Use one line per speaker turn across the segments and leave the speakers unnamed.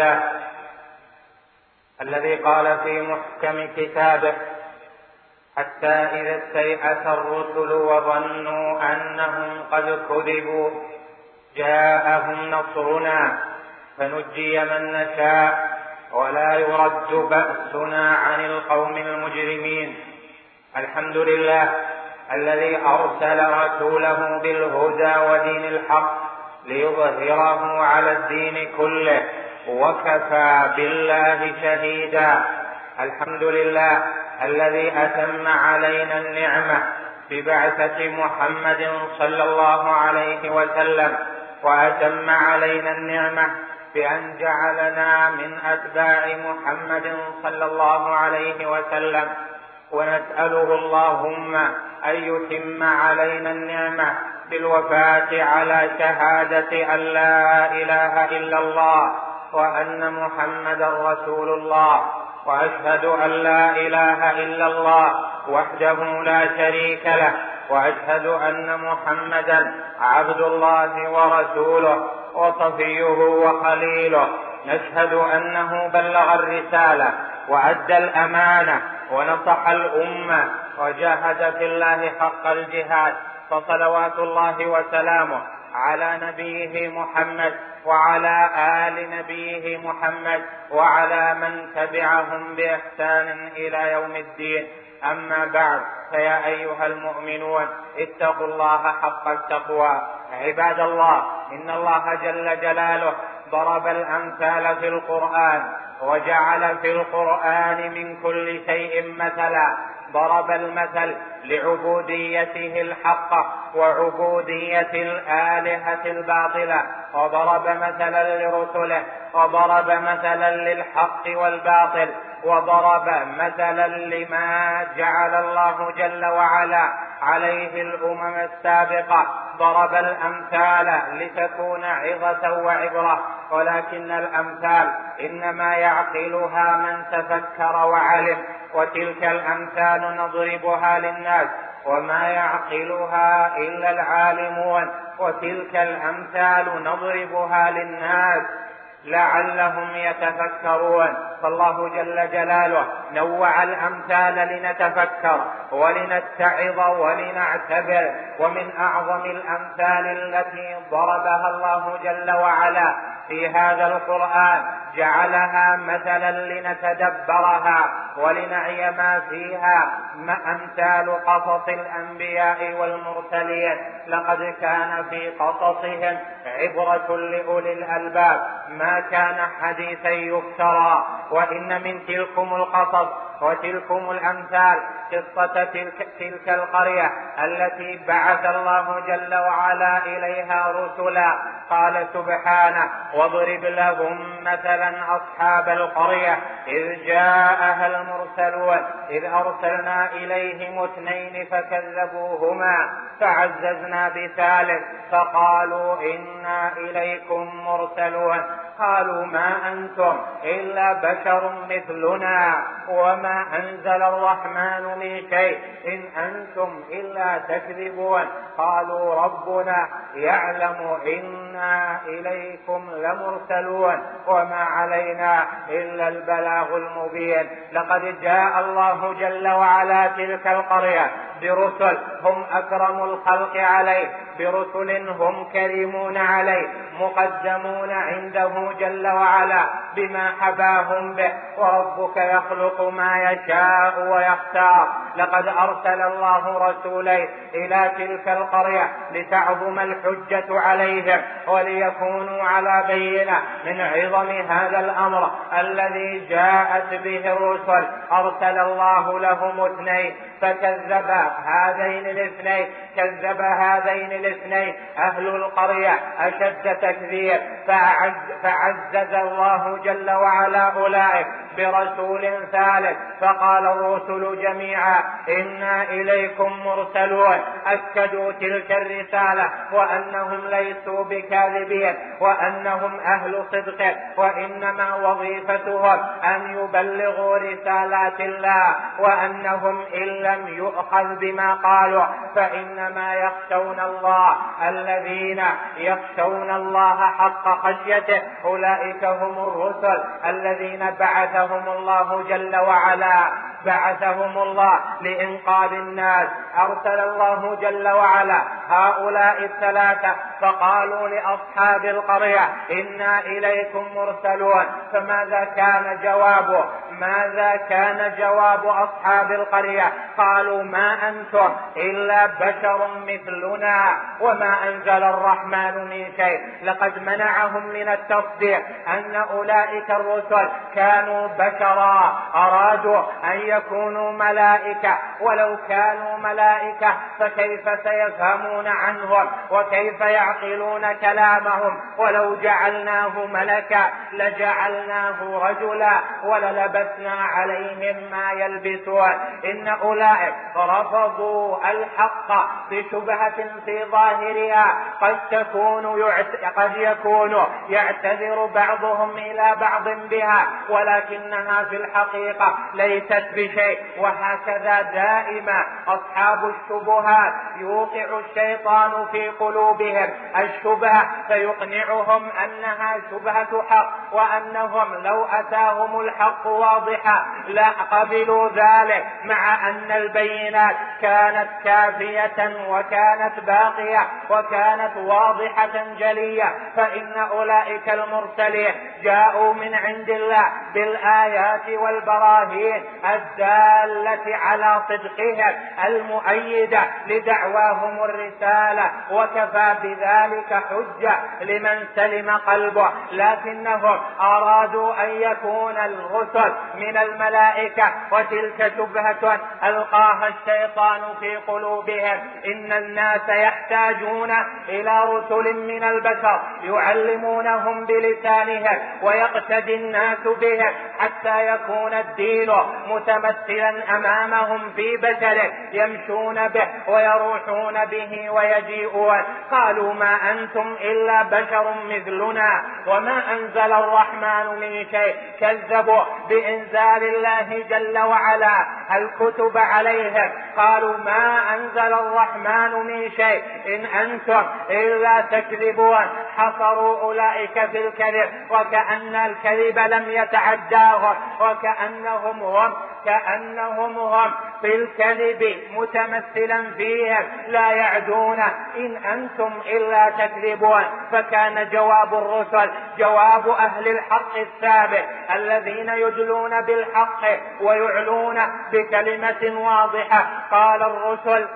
الحمد لله الذي قال في محكم كتابه حتى إذا استيأس الرسل وظنوا أنهم قد كذبوا جاءهم نصرنا فنجي من نشاء ولا يرد بأسنا عن القوم المجرمين. الحمد لله الذي أرسل رسوله بالهدى ودين الحق ليظهره على الدين كله. وكفى بالله شهيدا. الحمد لله الذي أتم علينا النعمة ببعثة محمد صلى الله عليه وسلم وأتم علينا النعمة بأن جعلنا من أتباع محمد صلى الله عليه وسلم. ونسأله اللهم أن يتم علينا النعمة بالوفاة على شهادة أن لا إله إلا الله. وأن محمدا رسول الله وأشهد أن لا إله إلا الله وحده لا شريك له وأشهد أن محمدا عبد الله ورسوله وصفيه وخليله. نشهد أنه بلغ الرسالة وأدى الأمانة ونصح الأمة وجاهد في الله حق الجهاد فصلوات الله وسلامه على نبيه محمد وعلى آل نبيه محمد وعلى من تبعهم بإحسان إلى يوم الدين. أما بعد فيا أيها المؤمنون اتقوا الله حق التقوى. عباد الله إن الله جل جلاله ضرب الأمثال في القرآن وجعل في القرآن من كل شيء مثلا. ضرب المثل لعبوديته الحقه وعبودية الآلهة الباطلة. وضرب مثلا لرسله. وضرب مثلا للحق والباطل. وضرب مثلا لما جعل الله جل وعلا عليه الأمم السابقة. ضرب الأمثال لتكون عظة وعبرة ولكن الأمثال إنما يعقلها من تفكر وعلم وتلك الأمثال نضربها للناس وما يعقلها إلا العالمون وتلك الأمثال نضربها للناس. لعلهم يتفكرون. فالله جل جلاله نوع الأمثال لنتفكر ولنتعظ ولنعتبر. ومن أعظم الأمثال التي ضربها الله جل وعلا في هذا القرآن جعلها مثلا لنتدبرها ولنعي ما فيها. ما أمثال قصص الأنبياء والمرسلين. لقد كان في قصصهم عبرة لأولي الألباب. ما كان حديثا يفترى وإن من تلكم القصص وتلكم الأمثال قصة تلك, تلك القرية التي بعث الله جل وعلا إليها رسلا. قال سبحانه واضرب لهم مثلا أصحاب القرية إذ جاءها المرسلون إذ أرسلنا إليهم اثنين فكذبوهما فعززنا بثالث فقالوا إنا إليكم مرسلون. قالوا ما أنتم إلا بشر مثلنا وما أنزل الرحمن من شيء إن أنتم إلا تكذبون. قالوا ربنا يعلم إنا إليكم لمرسلون وما علينا إلا البلاغ المبين. لقد جاء الله جل وعلا تلك القرية برسل هم أكرم الخلق عليه برسل هم كريمون عليه مقدمون عنده جل وعلا بما حباهم به وربك يخلق ما يشاء ويختار. لقد أرسل الله رسولين إلى تلك القرية لتعظم الحجة عليهم وليكونوا على بينة من عظم هذا الأمر الذي جاءت به الرسل. أرسل الله لهم اثنين فكذب هذين الاثنين كذب هذين الاثنين. أهل القرية أشد تكذيب فعز فعزز الله جل وعلا أولئك. برسول ثالث فقال الرسل جميعا إنا إليكم مرسلون أكدوا تلك الرسالة وأنهم ليسوا بكاذبين وأنهم أهل صدق وإنما وظيفتهم أن يبلغوا رسالات الله وأنهم إن لم يؤخذ بما قالوا فإنما يخشون الله الذين يخشون الله حق خشيته أولئك هم الرسل الذين بعثهم الله جل وعلا بعثهم الله لإنقاذ الناس. أرسل الله جل وعلا هؤلاء الثلاثة. فقالوا لأصحاب القرية إنا إليكم مرسلون. فماذا كان جوابه؟ ماذا كان جواب أصحاب القرية؟ قالوا ما أنتم إلا بشر مثلنا وما أنزل الرحمن من شيء. لقد منعهم من التصديق أن أولئك الرسل كانوا بشرا أرادوا أن يكونوا ملائكة. ولو كانوا ملائكة فكيف سيفهمون عنهم؟ وكيف يعقلون كلامهم؟ ولو جعلناه ملكا لجعلناه رجلا. وللبسنا عليهم ما يلبسون. إن أولئك رفضوا الحق بشبهة في ظاهرها. قد تكون قد يكون يعتذر بعضهم إلى بعض بها. ولكنها في الحقيقة ليست بشيء وهكذا دائما أصحاب الشبهات يوقع الشيطان في قلوبهم. الشبهة فيقنعهم أنها شبهة حق وأنهم لو أتاهم الحق واضحا لقبلوا ذلك مع أن البينات كانت كافية وكانت باقية وكانت واضحة جلية. فإن أولئك المرسلين جاءوا من عند الله بالآيات والبراهين الدالة على صدقهم المؤيدة لدعواهم الرسالة وكفى بذلك حجة لمن سلم قلبه. لكنهم أرادوا أن يكون الرسل من الملائكة وتلك شبهة ألقاها الشيطان في قلوبهم. إن الناس يحتاجون إلى رسل من البشر يعلمونهم بلسانهم ويقتدي الناس بهم. حتى يكون الدين متمثلا أمامهم في بشره يمشون به ويروحون به ويجيئون. قالوا ما أنتم إلا بشر مثلنا وما أنزل الرحمن من شيء. كذبوا بإنزال الله جل وعلا. الكتب عليهم. قالوا ما أنزل الرحمن من شيء. إن أنتم إلا تكذبون. حصروا أولئك في الكذب وكأن الكذب لم يتعداهم وكأنهم هم كأنهم هم في الكذب متمثلا فيهم لا يعدون. إن أنتم إلا تكذبون. فكان جواب الرسل جواب أهل الحق الثابت الذين يدلون بالحق ويعلون بكلمة واضحة. قال الرسل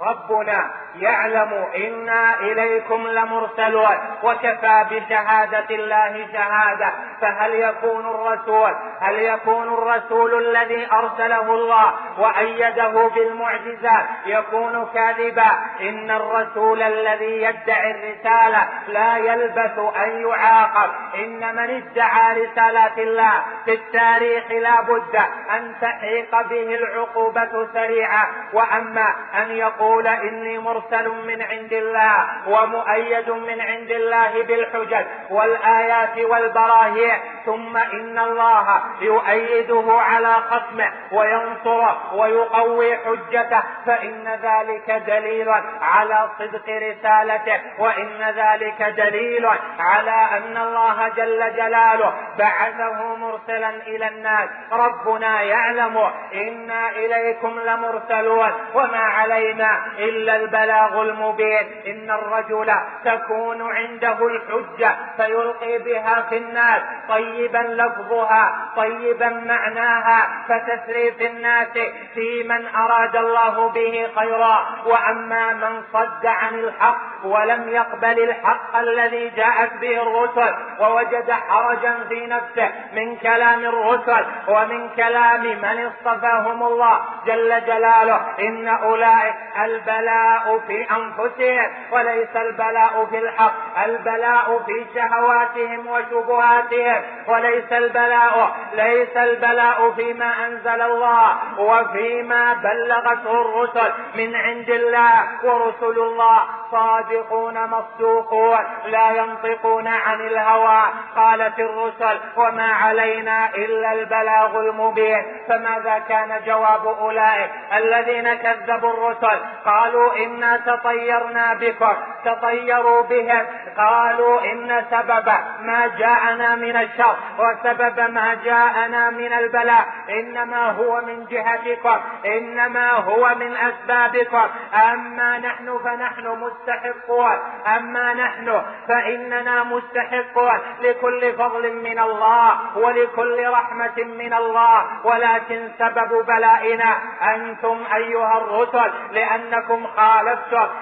ربنا يعلم إنا إليكم لمرسلون وكفى بشهادة الله شهادة. فهل يكون الرسول هل يكون الرسول الذي أرسله الله وأيده بالمعجزات يكون كاذبا؟ إن الرسول الذي يدعي الرسالة لا يلبث أن يعاقب. إن من ادعى رسالات الله في التاريخ لا بد أن تحيق به العقوبة سريعة وأما أن يقول إني مرسل مرسل من عند الله ومؤيد من عند الله بالحجج والآيات والبراهين ثم إن الله يؤيده على خصمه وينصره ويقوي حجته. فإن ذلك دليل على صدق رسالته. وإن ذلك دليل على أن الله جل جلاله بعثه مرسلا إلى الناس. ربنا يعلم إنا إليكم لمرسلون وما علينا إلا البلاغ. البلاغ المبين. إن الرجل تكون عنده الحجة فيلقي بها في الناس طيب طيبا لفظها طيبا معناها فتسري في الناس في من أراد الله به خيرا. وأما من صد عن الحق ولم يقبل الحق الذي جاءت به الرسل ووجد حرجا في نفسه من كلام الرسل ومن كلام من اصطفاهم الله جل جلاله. إن أولئك البلاء في أنفسهم وليس البلاء في الحق البلاء في شهواتهم وشبهاتهم وليس البلاء ليس البلاء فيما أنزل الله وفيما بلغته الرسل من عند الله ورسل الله صادقون مصدوقون لا ينطقون عن الهوى قالت الرسل وما علينا إلا البلاغ المبين. فماذا كان جواب أولئك الذين كذبوا الرسل؟ قالوا تطيرنا بكم تطيروا بهم قالوا إن سبب ما جاءنا من الشر وسبب ما جاءنا من البلاء. إنما هو من جهتكم إنما هو من أسبابكم. أما نحن فنحن مستحقون. أما نحن فإننا مستحقون. لكل فضل من الله ولكل رحمة من الله. ولكن سبب بلائنا أنتم أيها الرسل لأنكم خالفتم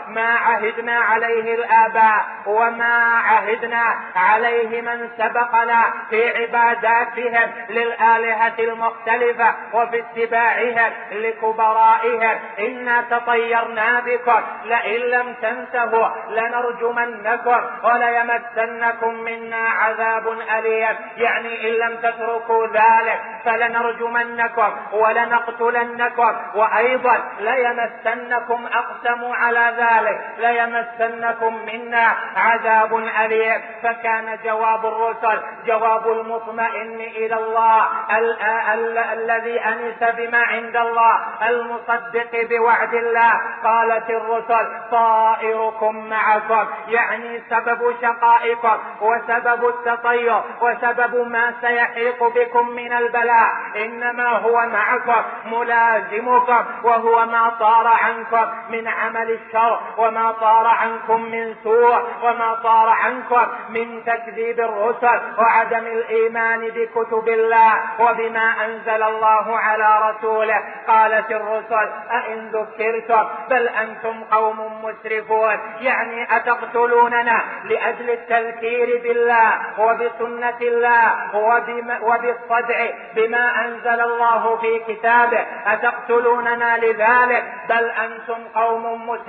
ما عهدنا عليه الآباء وما عهدنا عليه من سبقنا في عباداتهم للآلهة المختلفة وفي اتباعهم لكبرائهم. إنا تطيرنا بكم لئن لم تنتهوا لنرجمنكم وليمسنكم منا عذاب أليم. يعني إن لم تتركوا ذلك فلنرجمنكم ولنقتلنكم وأيضا ليمسنكم أقسموا على ذلك ليمسنكم منا عذاب أليم. فكان جواب الرسل جواب المطمئن إلى الله ال ال الذي أنس بما عند الله المصدق بوعد الله. قالت الرسل طائركم معكم يعني سبب شقائكم وسبب التطير وسبب ما سيحيق بكم من البلاء. إنما هو معكم ملازمكم وهو ما طار عنكم من عمل الشر وما طار عنكم من سوء وما طار عنكم من تكذيب الرسل وعدم الإيمان بكتب الله وبما أنزل الله على رسوله. قالت الرسل أئن ذكرتم؟ بل أنتم قوم مسرفون. يعني أتقتلوننا لأجل التذكير بالله وبسنة الله وبالصدع بما أنزل الله في كتابه. أتقتلوننا لذلك؟ بل أنتم قوم مسرفون.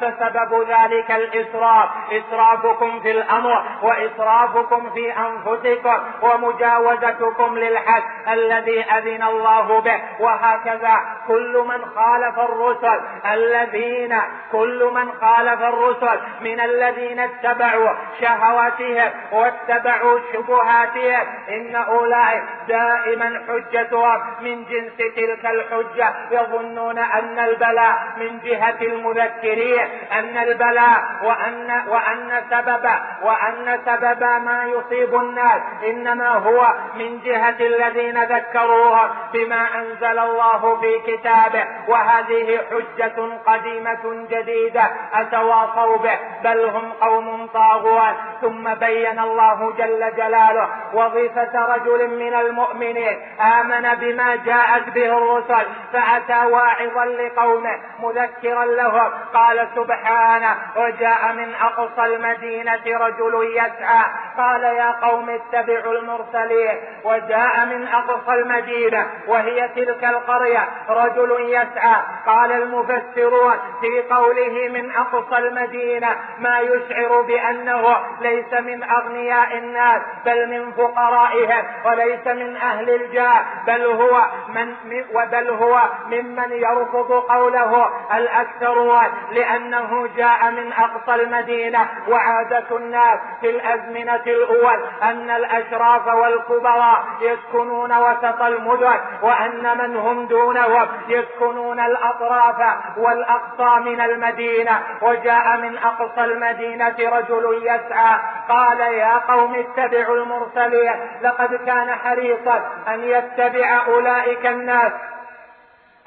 فسبب ذلك الإسراف. إسرافكم في الأمر وإسرافكم في أنفسكم ومجاوزتكم للحد الذي أذن الله به. وهكذا كل من خالف الرسل الذين كل من خالف الرسل من الذين اتبعوا شهواتهم واتبعوا شبهاتهم إن أولئك دائما حجتهم من جنس تلك الحجة. يظنون أن البلاء من جهة المذكرين أن البلاء وأن وأن سبب وأن سبب ما يصيب الناس إنما هو من جهة الذين ذكروها بما أنزل الله في كتابه وهذه حجة قديمة جديدة أتواصوا به بل هم قوم طاغون ثم بين الله جل جلاله وظيفة رجل من المؤمنين آمن بما جاءت به الرسل فأتى واعظا لقومه مذكرا لهم قال سبحانه وجاء من أقصى المدينة رجل يسعى. قال يا قوم اتبعوا المرسلين. وجاء من أقصى المدينة وهي تلك القرية رجل يسعى. قال المفسرون في قوله من أقصى المدينة ما يشعر بأنه ليس من أغنياء الناس بل من فقرائهم وليس من أهل الجاه بل هو من وبل هو ممن يرفض قوله الأكثرون لأنه جاء من أقصى المدينة وعادة الناس في الأزمنة الأول أن الأشراف والكبراء يسكنون وسط المدن وأن من هم دونهم يسكنون الأطراف والأقصى من المدينة. وجاء من أقصى المدينة رجل يسعى قال يا قوم اتبعوا المرسلين لقد كان حريصا أن يتبع أولئك الناس.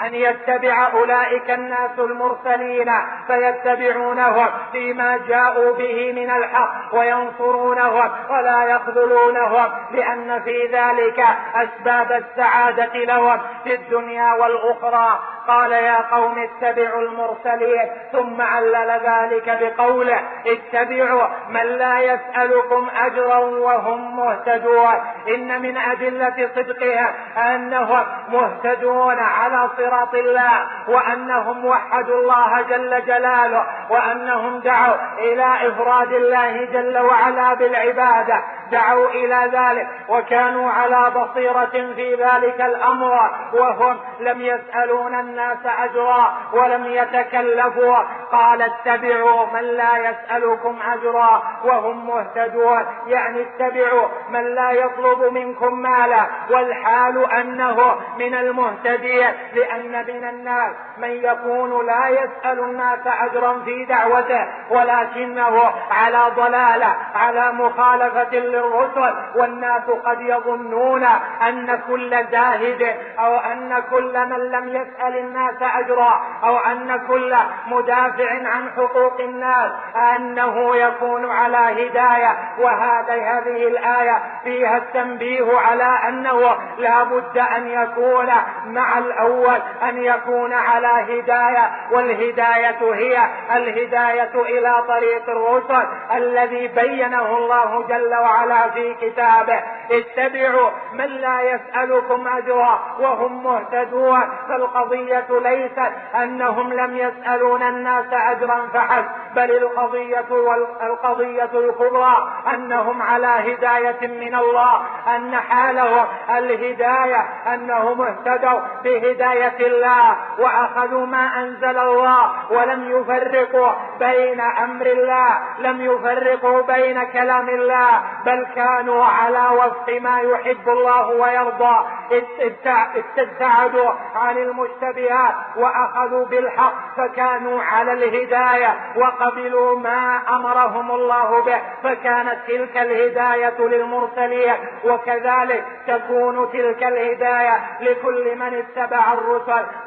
أن يتبع أولئك الناس المرسلين فيتبعونهم فيما جاءوا به من الحق وينصرونهم ولا يخذلونهم لأن في ذلك أسباب السعادة لهم في الدنيا والأخرى. قال يا قوم اتبعوا المرسلين ثم علل ذلك بقوله اتبعوا من لا يسألكم أجرا وهم مهتدون. إن من أدلة صدقها أنهم مهتدون على صراط الله وأنهم وحدوا الله جل جلاله وأنهم دعوا إلى إفراد الله جل وعلا بالعبادة دعوا إلى ذلك وكانوا على بصيرة في ذلك الأمر وهم لم يسألون الناس أجرا ولم يتكلفوا قال اتبعوا من لا يسألكم أجرا وهم مهتدون يعني اتبعوا من لا يطلب منكم مالا والحال أنه من المهتدين لأن من الناس من يكون لا يسأل الناس أجرا في دعوته ولكنه على ضلالة على مخالفة للرسل. والناس قد يظنون أن كل زاهد أو أن كل من لم يسأل الناس أجرا أو أن كل مدافع عن حقوق الناس أنه يكون على هداية. وهذا هذه الآية فيها التنبيه على أنه لا بد أن يكون مع الأول أن يكون على هداية والهداية هي الهداية إلى طريق الرسل الذي بينه الله جل وعلا في كتابه. اتبعوا من لا يسألكم أجرا وهم مهتدون. فالقضية ليست أنهم لم يسألون الناس أجرا فحسب بل القضية والقضية الكبرى أنهم على هداية من الله أن حالهم الهداية أنهم اهتدوا بهداية الله وأخذوا ما أنزل الله ولم يفرقوا بين أمر الله لم يفرقوا بين كلام الله بل كانوا على وفق ما يحب الله ويرضى. ابتعدوا عن المشتبهات وأخذوا بالحق فكانوا على الهداية وقبلوا ما أمرهم الله به فكانت تلك الهداية للمرسلين. وكذلك تكون تلك الهداية لكل من اتبع الرسل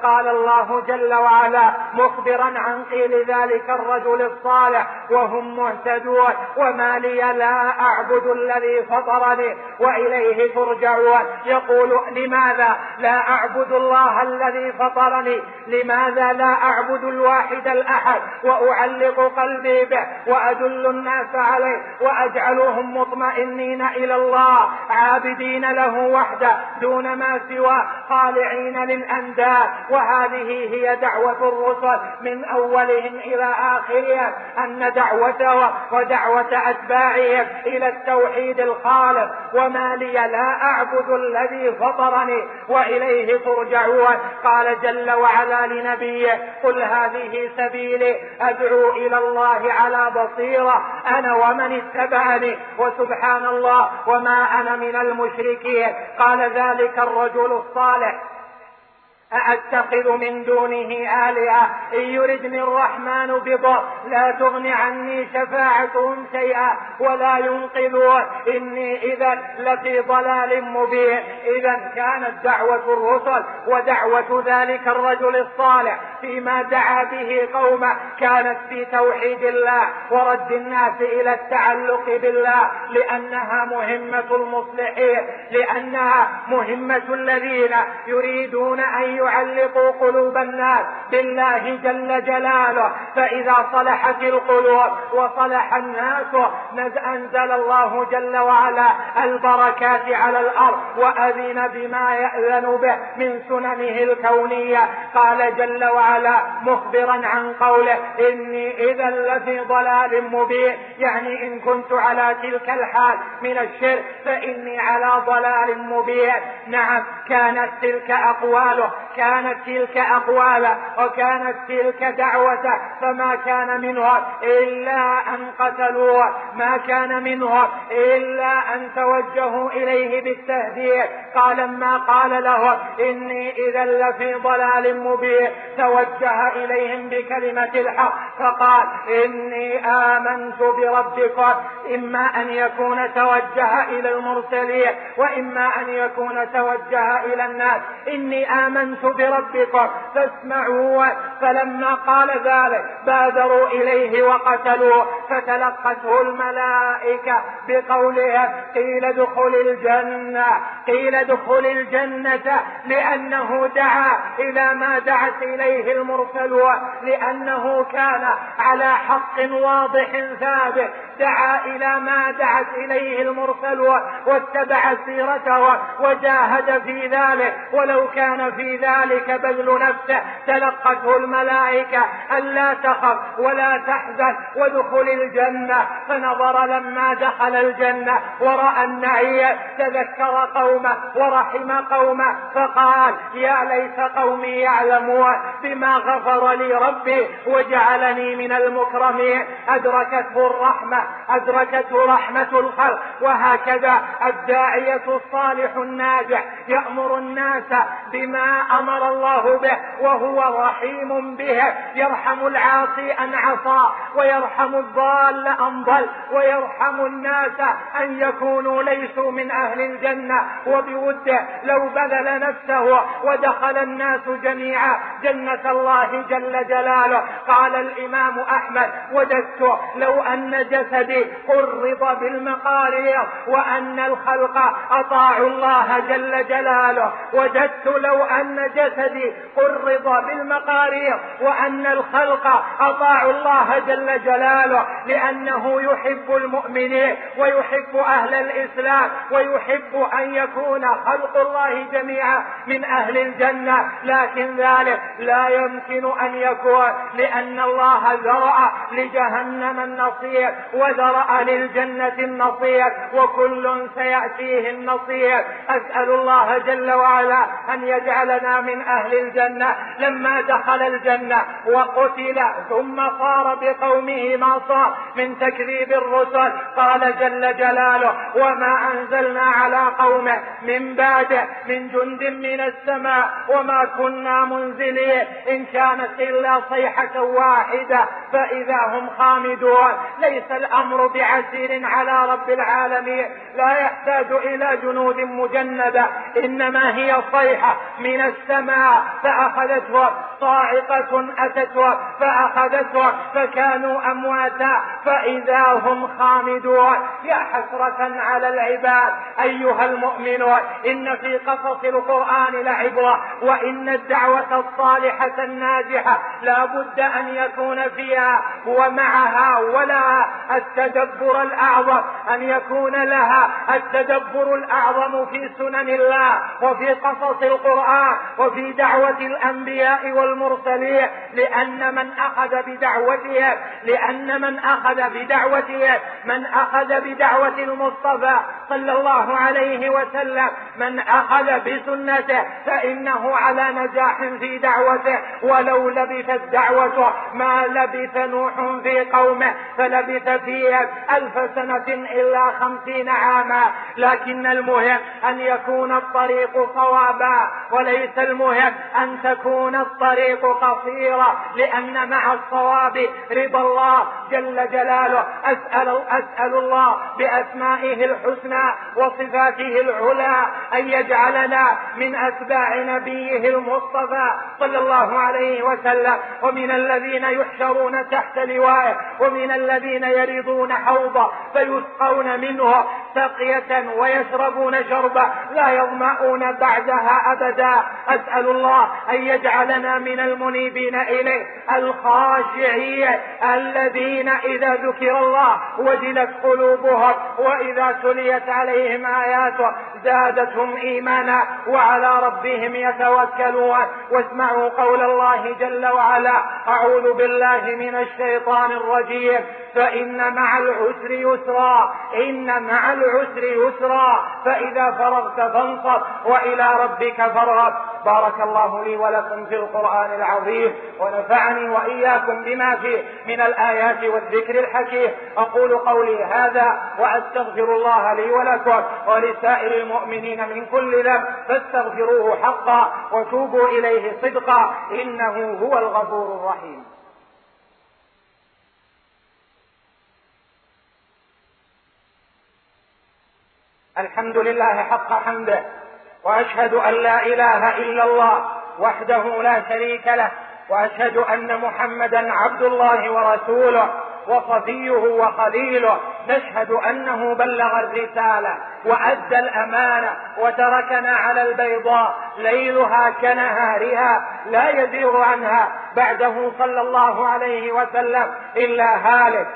قال الله جل وعلا مخبرا عن قيل ذلك الرجل الصالح وهم مهتدون وما لي لا أعبد الذي فطرني وإليه ترجعون. يقول لماذا لا أعبد الله الذي فطرني؟ لماذا لا أعبد الواحد الأحد وأعلق قلبي به وأدل الناس عليه وأجعلهم مطمئنين إلى الله عابدين له وحده دون ما سوى خالعين للأنداد. وهذه هي دعوة الرسل من أولهم إلى آخرهم أن دعوته ودعوة أتباعهم إلى التوحيد الخالق وما لي لا أعبد الذي فطرني وإليه ترجعون. قال جل وعلا لنبيه قل هذه سبيلي أدعو إلى الله على بصيرة أنا ومن اتبعني وسبحان الله وما أنا من المشركين. قال ذلك الرجل الصالح. أأتخذ من دونه آلهة؟ إن يردني الرحمن بضر لا تغن عني شفاعتهم شيئا ولا ينقذون. إني إذا لفي ضلال مبين. إذا كانت دعوة الرسل ودعوة ذلك الرجل الصالح فيما دعا به قومه كانت في توحيد الله ورد الناس إلى التعلق بالله لأنها مهمة المصلحين لأنها مهمة الذين يريدون أن يعلقوا قلوب الناس بالله جل جلاله. فإذا صلحت القلوب وصلح الناس أنزل الله جل وعلا البركات على الأرض وأذن بما يأذن به من سننه الكونية. قال جل وعلا مخبرا عن قوله إني إذا لفي ضلال مبين. يعني إن كنت على تلك الحال من الشرك فإني على ضلال مبين. نعم كانت تلك أقواله. كانت تلك أقواله وكانت تلك دعوته فما كان منهم إلا أن قتلوه ما كان منهم إلا أن توجهوا إليه بالتهديد. قال ما قال لهم إني إذا لفي ضلال مبين. توجه إليهم بكلمة الحق فقال إني آمنت بربكم. إما أن يكون توجه إلى المرسلين وإما أن يكون توجه إلى الناس. إني آمنت آمنت بربكم فاسمعوا فلما قال ذلك بادروا إليه وقتلوه فتلقته الملائكة بقولها قيل ادخل الجنة قيل ادخل الجنة لأنه دعا إلى ما دعت إليه المرسلون لأنه كان على حق واضح ثابت دعا إلى ما دعت إليه المرسلون واتبع سيرته وجاهد في ذلك ولو كان في ذلك بذل نفسه. تلقته الملائكة ألا تخف ولا تحزن وادخل الجنة. فنظر لما دخل الجنة ورأى النعي تذكر قومه ورحم قومه. فقال يا ليت قومي يعلمون بما غفر لي ربي وجعلني من المكرمين. أدركته الرحمة أدركته رحمة الخلق. وهكذا الداعية الصالح الناجح يأمر الناس بما أمر الله به وهو رحيم به. يرحم العاصي أن عصى ويرحم الضال أن ضل ويرحم الناس أن يكونوا ليسوا من أهل الجنة. وبوده لو بذل نفسه ودخل الناس جميعا جنة الله جل جلاله. قال الإمام أحمد وددت لو أن جسدي قرض بالمقارير وأن الخلق أطاعوا الله جل جلاله. وجدت لو أن جسدي قرض بالمقارير وأن الخلق أطاعوا الله جل جلاله لأنه يحب المؤمنين ويحب أهل الإسلام ويحب أن يكون خلق الله جميعا من أهل الجنة. لكن ذلك لا يمكن أن يكون لأن الله ذرأ لجهنم النصير وذرأ للجنة النصير وكل سيأتيه النصير. أسأل الله جل وعلا أن يجعلنا من أهل الجنة لما دخل الجنة وقتل ثم صار بقومه ما صار من تكذيب الرسل قال جل جلاله وما أنزلنا على قومه من بعده من جند من السماء وما كنا منزلين إن كانت إلا صيحة واحدة فإذا هم خامدون. ليس الأمر بعسير على رب العالمين لا يحتاج إلى جنود مجندة إنما هي صيحة من السماء فأخذته صاعقة أتته فأخذته فكانوا أمواتا فإذا هم خامدون. يا حسرة على العباد أيها المؤمنون إن في قصص القرآن لعبرة وإن الدعوة الصالحة الناجحة لا بد أن يكون فيها ومعها ولا التدبر الأعظم أن يكون لها التدبر الأعظم في سنن الله وفي قصص القرآن وفي دعوة الأنبياء والمرسلين لأن من أخذ بدعوته لأن من أخذ بدعوته من أخذ بدعوة المصطفى صلى الله عليه وسلم من أخذ بسنته فإنه على نجاح في دعوته ولو لبثت دعوته ما لبث نوح في قومه فلبث فيهم ألف سنة إلا خمسين عاما لكن المهم أن يكون الطريق صوابا وليس المهم أن تكون الطريق قصيرة لأن مع الصواب رضا الله جل جلاله. أسأل, أسأل الله بأسمائه الحسنى وصفاته العلى أن يجعلنا من أتباع نبيه المصطفى صلى الله عليه وسلم. ومن الذين يحشرون تحت لوائه ومن الذين يرضون حوضه فيسقون منه سقية ويشربون شربا لا يظمأون بعدها أبدا. أسأل الله أن يجعلنا من المنيبين إليه الخاشعين الذين إذا ذكر الله وجلت قلوبهم وإذا تليت عليهم آياته زادتهم إيمانا وعلى ربهم يتوكلون. واسمعوا قول الله جل وعلا أعوذ بالله من الشيطان الرجيم. فإن مع العسر يسرا إن مع العسر يسرا. فإذا فرغت فانصب وإلى ربك فارغب بارك الله لي ولكم في القرآن العظيم ونفعني وإياكم بما فيه من الآيات والذكر الحكيم. أقول قولي هذا وأستغفر الله لي ولكم ولسائر المؤمنين من كل ذنب فاستغفروه حقا وتوبوا إليه صدقا إنه هو الغفور الرحيم. الحمد لله حق حمده وأشهد أن لا إله إلا الله وحده لا شريك له وأشهد أن محمدا عبد الله ورسوله وصفيه وخليله. نشهد أنه بلغ الرسالة وأدى الأمانة وتركنا على البيضاء ليلها كنهارها لا يزيغ عنها بعده صلى الله عليه وسلم إلا هالك.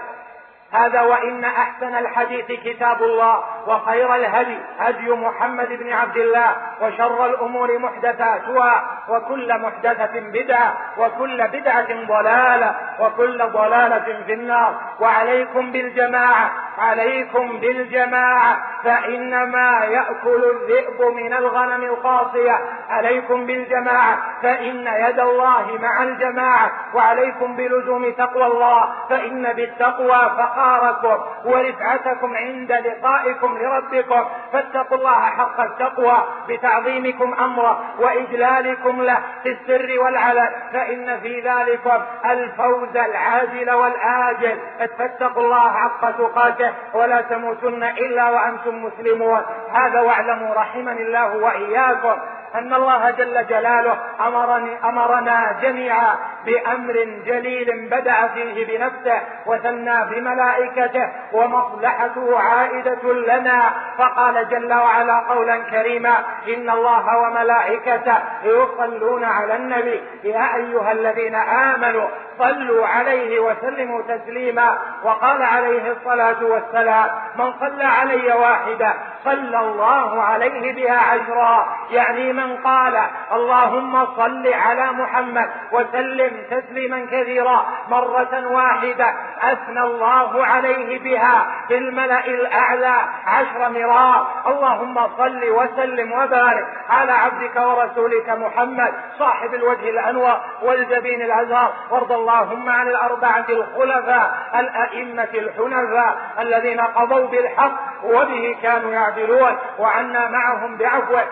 هذا وإن أحسن الحديث كتاب الله وخير الهدي هدي محمد بن عبد الله وشر الأمور محدثاتها وكل محدثة بدعة وكل بدعة ضلالة وكل ضلالة في النار. وعليكم بالجماعة عليكم بالجماعة. فإنما يأكل الذئب من الغنم القاصية. عليكم بالجماعة فإن يد الله مع الجماعة وعليكم بلزوم تقوى الله فإن بالتقوى فقاركم ورفعتكم عند لقائكم لربكم. فاتقوا الله حق التقوى بتعظيمكم أمره وإجلالكم له في السر والعلن. فإن في ذلكم الفوز العاجل والآجل. فاتقوا الله حق تقاته ولا تموتن إلا وأنتم مسلمون. هذا واعلموا رحمني الله وإياكم. أن الله جل جلاله أمرني أمرنا جميعا بأمر جليل بدأ فيه بنفسه وثنى بملائكته ومصلحته عائدة لنا. فقال جل وعلا قولا كريما إن الله وملائكته يصلون على النبي. يا أيها الذين آمنوا صلوا عليه وسلموا تسليما. وقال عليه الصلاة والسلام من صلى علي واحدة صلى الله عليه بها عشرا. يعني من قال اللهم صل على محمد وسلم تسليما كثيرا مرة واحدة. أثنى الله عليه بها في الملأ الأعلى عشر مرار اللهم صل وسلم وبارك على عبدك ورسولك محمد صاحب الوجه الأنور والجبين الأزهر. وارض اللهم عن الأربعة الخلفاء الأئمة الحنفاء الذين قضوا بالحق وبه كانوا يعدلون. وعنا معهم بعفوك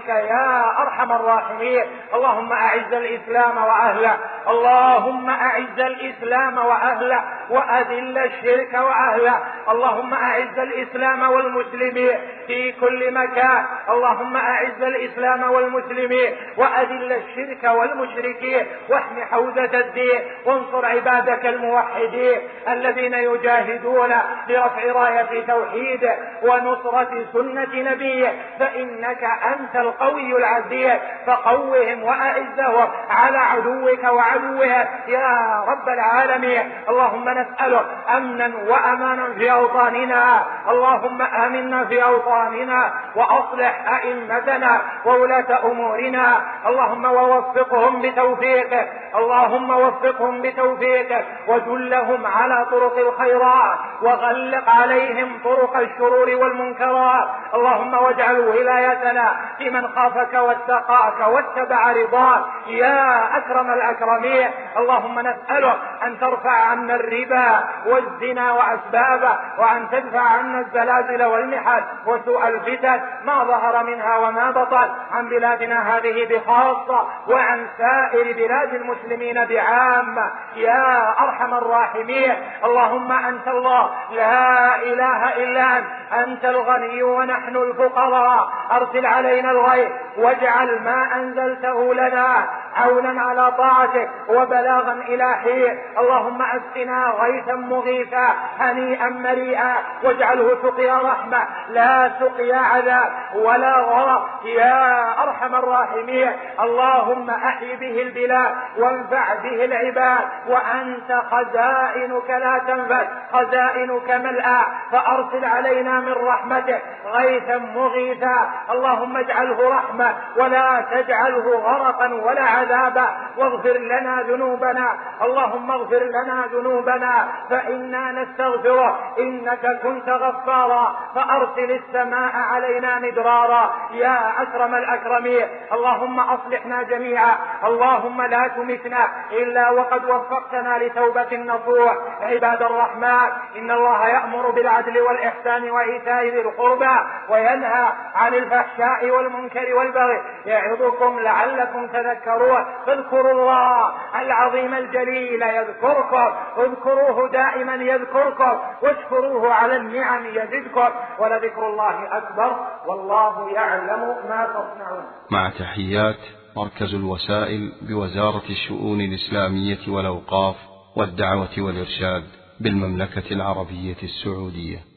ورحمتك يا أرحم الراحمين. اللهم أعز الإسلام وأهله. اللهم أعز الإسلام وأهله. وأذل الشرك وأهله. اللهم أعز الإسلام والمسلمين في كل مكان. اللهم أعز الإسلام والمسلمين. وأذل الشرك والمشركين. واحم حوزة الدين. وانصر عبادك الموحدين الذين يجاهدون لرفع راية توحيده ونصرة سنة نبيه. فإنك أنت القوي العزيز فقوهم وأعزهم على عدوك وعدوهم يا رب العالمين اللهم نسألك أمنا وأمانا في أوطاننا. اللهم آمنا في أوطاننا وأصلح أئمتنا وولاة أمورنا. اللهم ووفقهم بتوفيقك. اللهم وفقهم بتوفيقك. ودلهم على طرق الخيرات. وغلق عليهم طرق الشرور والمنكرات. اللهم واجعل ولايتنا في من خافك واتقاك واتبع رضاك. يا أكرم الأكرمين اللهم نسألك أن ترفع عنا الربا والزنا وأسبابه وأن تدفع عنا الزلازل والمحن وسوء الفتن ما ظهر منها وما بطن عن بلادنا هذه بخاصة وعن سائر بلاد المسلمين بعامة. يا أرحم الراحمين اللهم أنت الله. لا إله إلا أنت أنت الغني ونحن الفقراء. أرسل علينا الغيث واجعل ما أنزلته لنا عونا على طاعتك وبلاغا إلى حين. اللهم أسقنا غيثا مغيثا هنيئا مريئا. واجعله سقيا رحمة لا سقيا عذاب ولا غرق. يا أرحم الراحمين اللهم أحي به البلاد وانفع به العباد. وأنت خزائنك لا تنفذ خزائنك ملأى. فأرسل علينا من رحمتك غيثا مغيثا. اللهم اجعله رحمة ولا تجعله غرقا ولا عذابا. واغفر لنا ذنوبنا. اللهم اغفر لنا ذنوبنا. فإنا نستغفره. إنك كنت غفارا. فأرسل السماء علينا مدرارا. يا أكرم الأكرمين. اللهم أصلحنا جميعا. اللهم لا تمتنا إلا وقد وفقتنا لتوبة نصوح. عباد الرحمن إن الله يأمر بالعدل والإحسان وإيتاء ذي القربى وينهى عن الفحشاء والمنكر والبغي. يعظكم لعلكم تذكرون. فاذكروا اذكروا الله العظيم الجليل يذكركم. اذكروه دائما يذكركم. واشكروه على النعم يزدكم. ولذكر الله أكبر والله يعلم ما تصنعون.
مع تحيات مركز الوسائل بوزارة الشؤون الإسلامية والأوقاف والدعوة والإرشاد بالمملكة العربية السعودية.